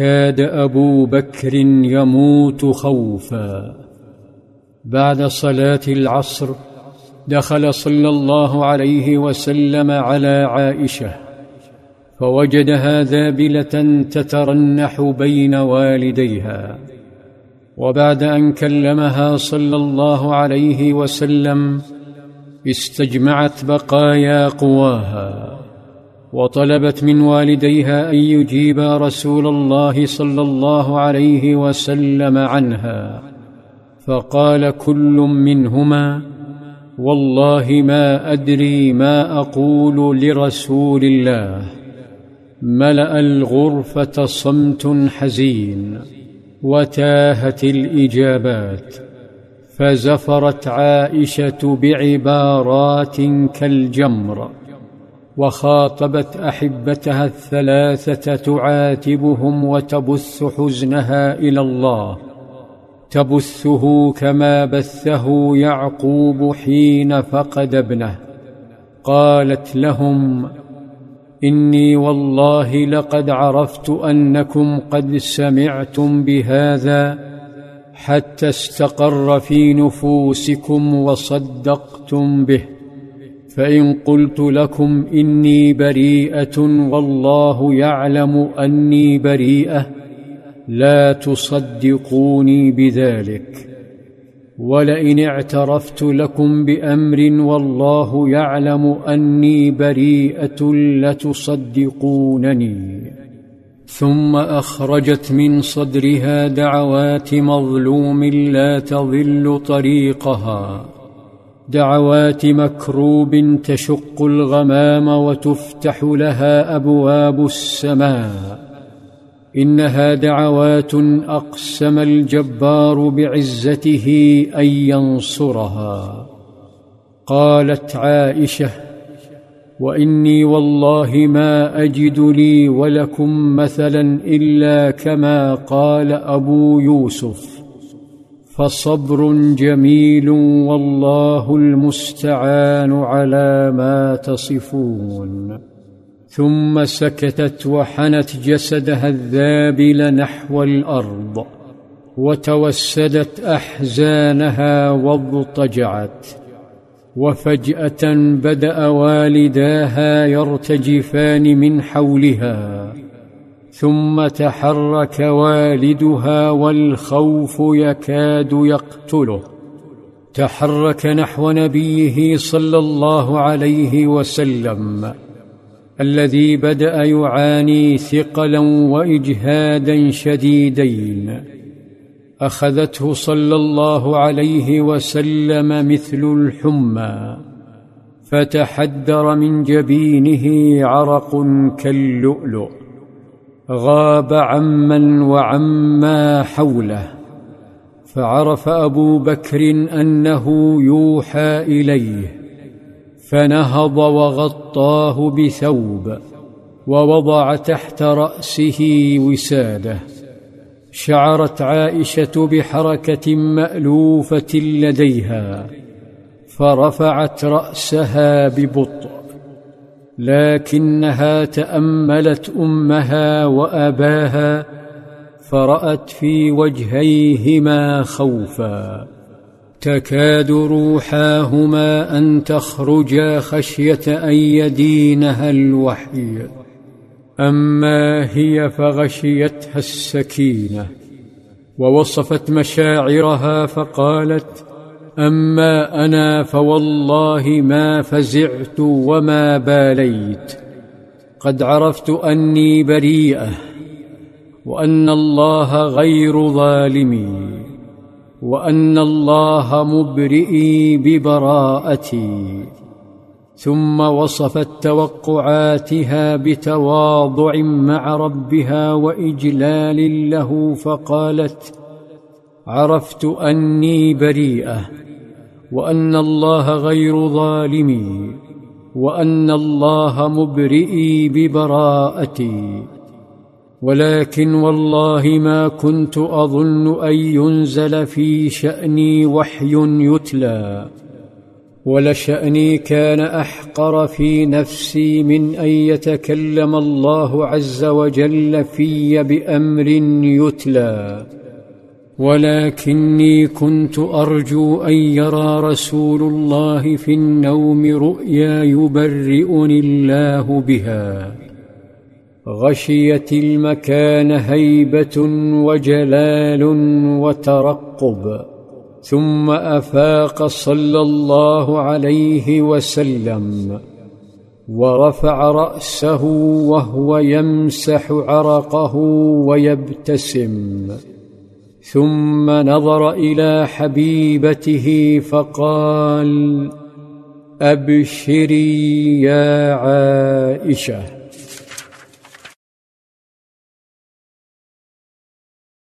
كاد أبو بكر يموت خوفا. بعد صلاة العصر دخل صلى الله عليه وسلم على عائشة فوجدها ذابلة تترنح بين والديها. وبعد أن كلمها صلى الله عليه وسلم استجمعت بقايا قواها. وطلبت من والديها أن يجيبا رسول الله صلى الله عليه وسلم عنها. فقال كل منهما والله ما أدري ما أقول لرسول الله. ملأ الغرفة صمت حزين وتاهت الإجابات. فزفرت عائشة بعبارات كالجمر. وخاطبت أحبتها الثلاثة تعاتبهم وتبث حزنها إلى الله. تبثه كما بثه يعقوب حين فقد ابنه. قالت لهم إني والله لقد عرفت أنكم قد سمعتم بهذا حتى استقر في نفوسكم وصدقتم به. فإن قلت لكم إني بريئة والله يعلم أني بريئة لا تصدقوني بذلك. ولئن اعترفت لكم بأمر والله يعلم أني بريئة لتصدقونني. ثم أخرجت من صدرها دعوات مظلوم لا تضل طريقها. دعوات مكروب تشق الغمام وتفتح لها أبواب السماء. إنها دعوات أقسم الجبار بعزته أن ينصرها. قالت عائشة وإني والله ما أجد لي ولكم مثلا إلا كما قال أبو يوسف. فصبر جميل والله المستعان على ما تصفون. ثم سكتت وحنت جسدها الذابل نحو الأرض وتوسدت أحزانها واضطجعت. وفجأة بدأ والداها يرتجفان من حولها. ثم تحرك والدها والخوف يكاد يقتله. تحرك نحو نبيه صلى الله عليه وسلم الذي بدأ يعاني ثقلا واجهادا شديدين. أخذته صلى الله عليه وسلم مثل الحمى فتحدر من جبينه عرق كاللؤلؤ. غاب عمن وعما حوله فعرف أبو بكر أنه يوحى إليه فنهض وغطاه بثوب ووضع تحت رأسه وساده. شعرت عائشة بحركة مألوفة لديها فرفعت رأسها ببطء. لكنها تأملت أمها وأباها فرأت في وجهيهما خوفا. تكاد روحاهما أن تخرجا خشية أن يدينها الوحي. أما هي فغشيتها السكينة ووصفت مشاعرها فقالت أما أنا فوالله ما فزعت وما باليت. قد عرفت أني بريئة وأن الله غير ظالمي وأن الله مبرئي ببراءتي. ثم وصفت توقعاتها بتواضع مع ربها وإجلال له فقالت عرفت أني بريئة وأن الله غير ظالمي وأن الله مبرئي ببراءتي. ولكن والله ما كنت أظن أن ينزل في شأني وحي يتلى ولشاني كان أحقر في نفسي من أن يتكلم الله عز وجل في بأمر يتلى. ولكني كنت أرجو أن يرى رسول الله في النوم رؤيا يبرئني الله بها. غشيت المكان هيبة وجلال وترقب ثم أفاق صلى الله عليه وسلم ورفع رأسه وهو يمسح عرقه ويبتسم. ثم نظر إلى حبيبته فقال أبشري يا عائشة.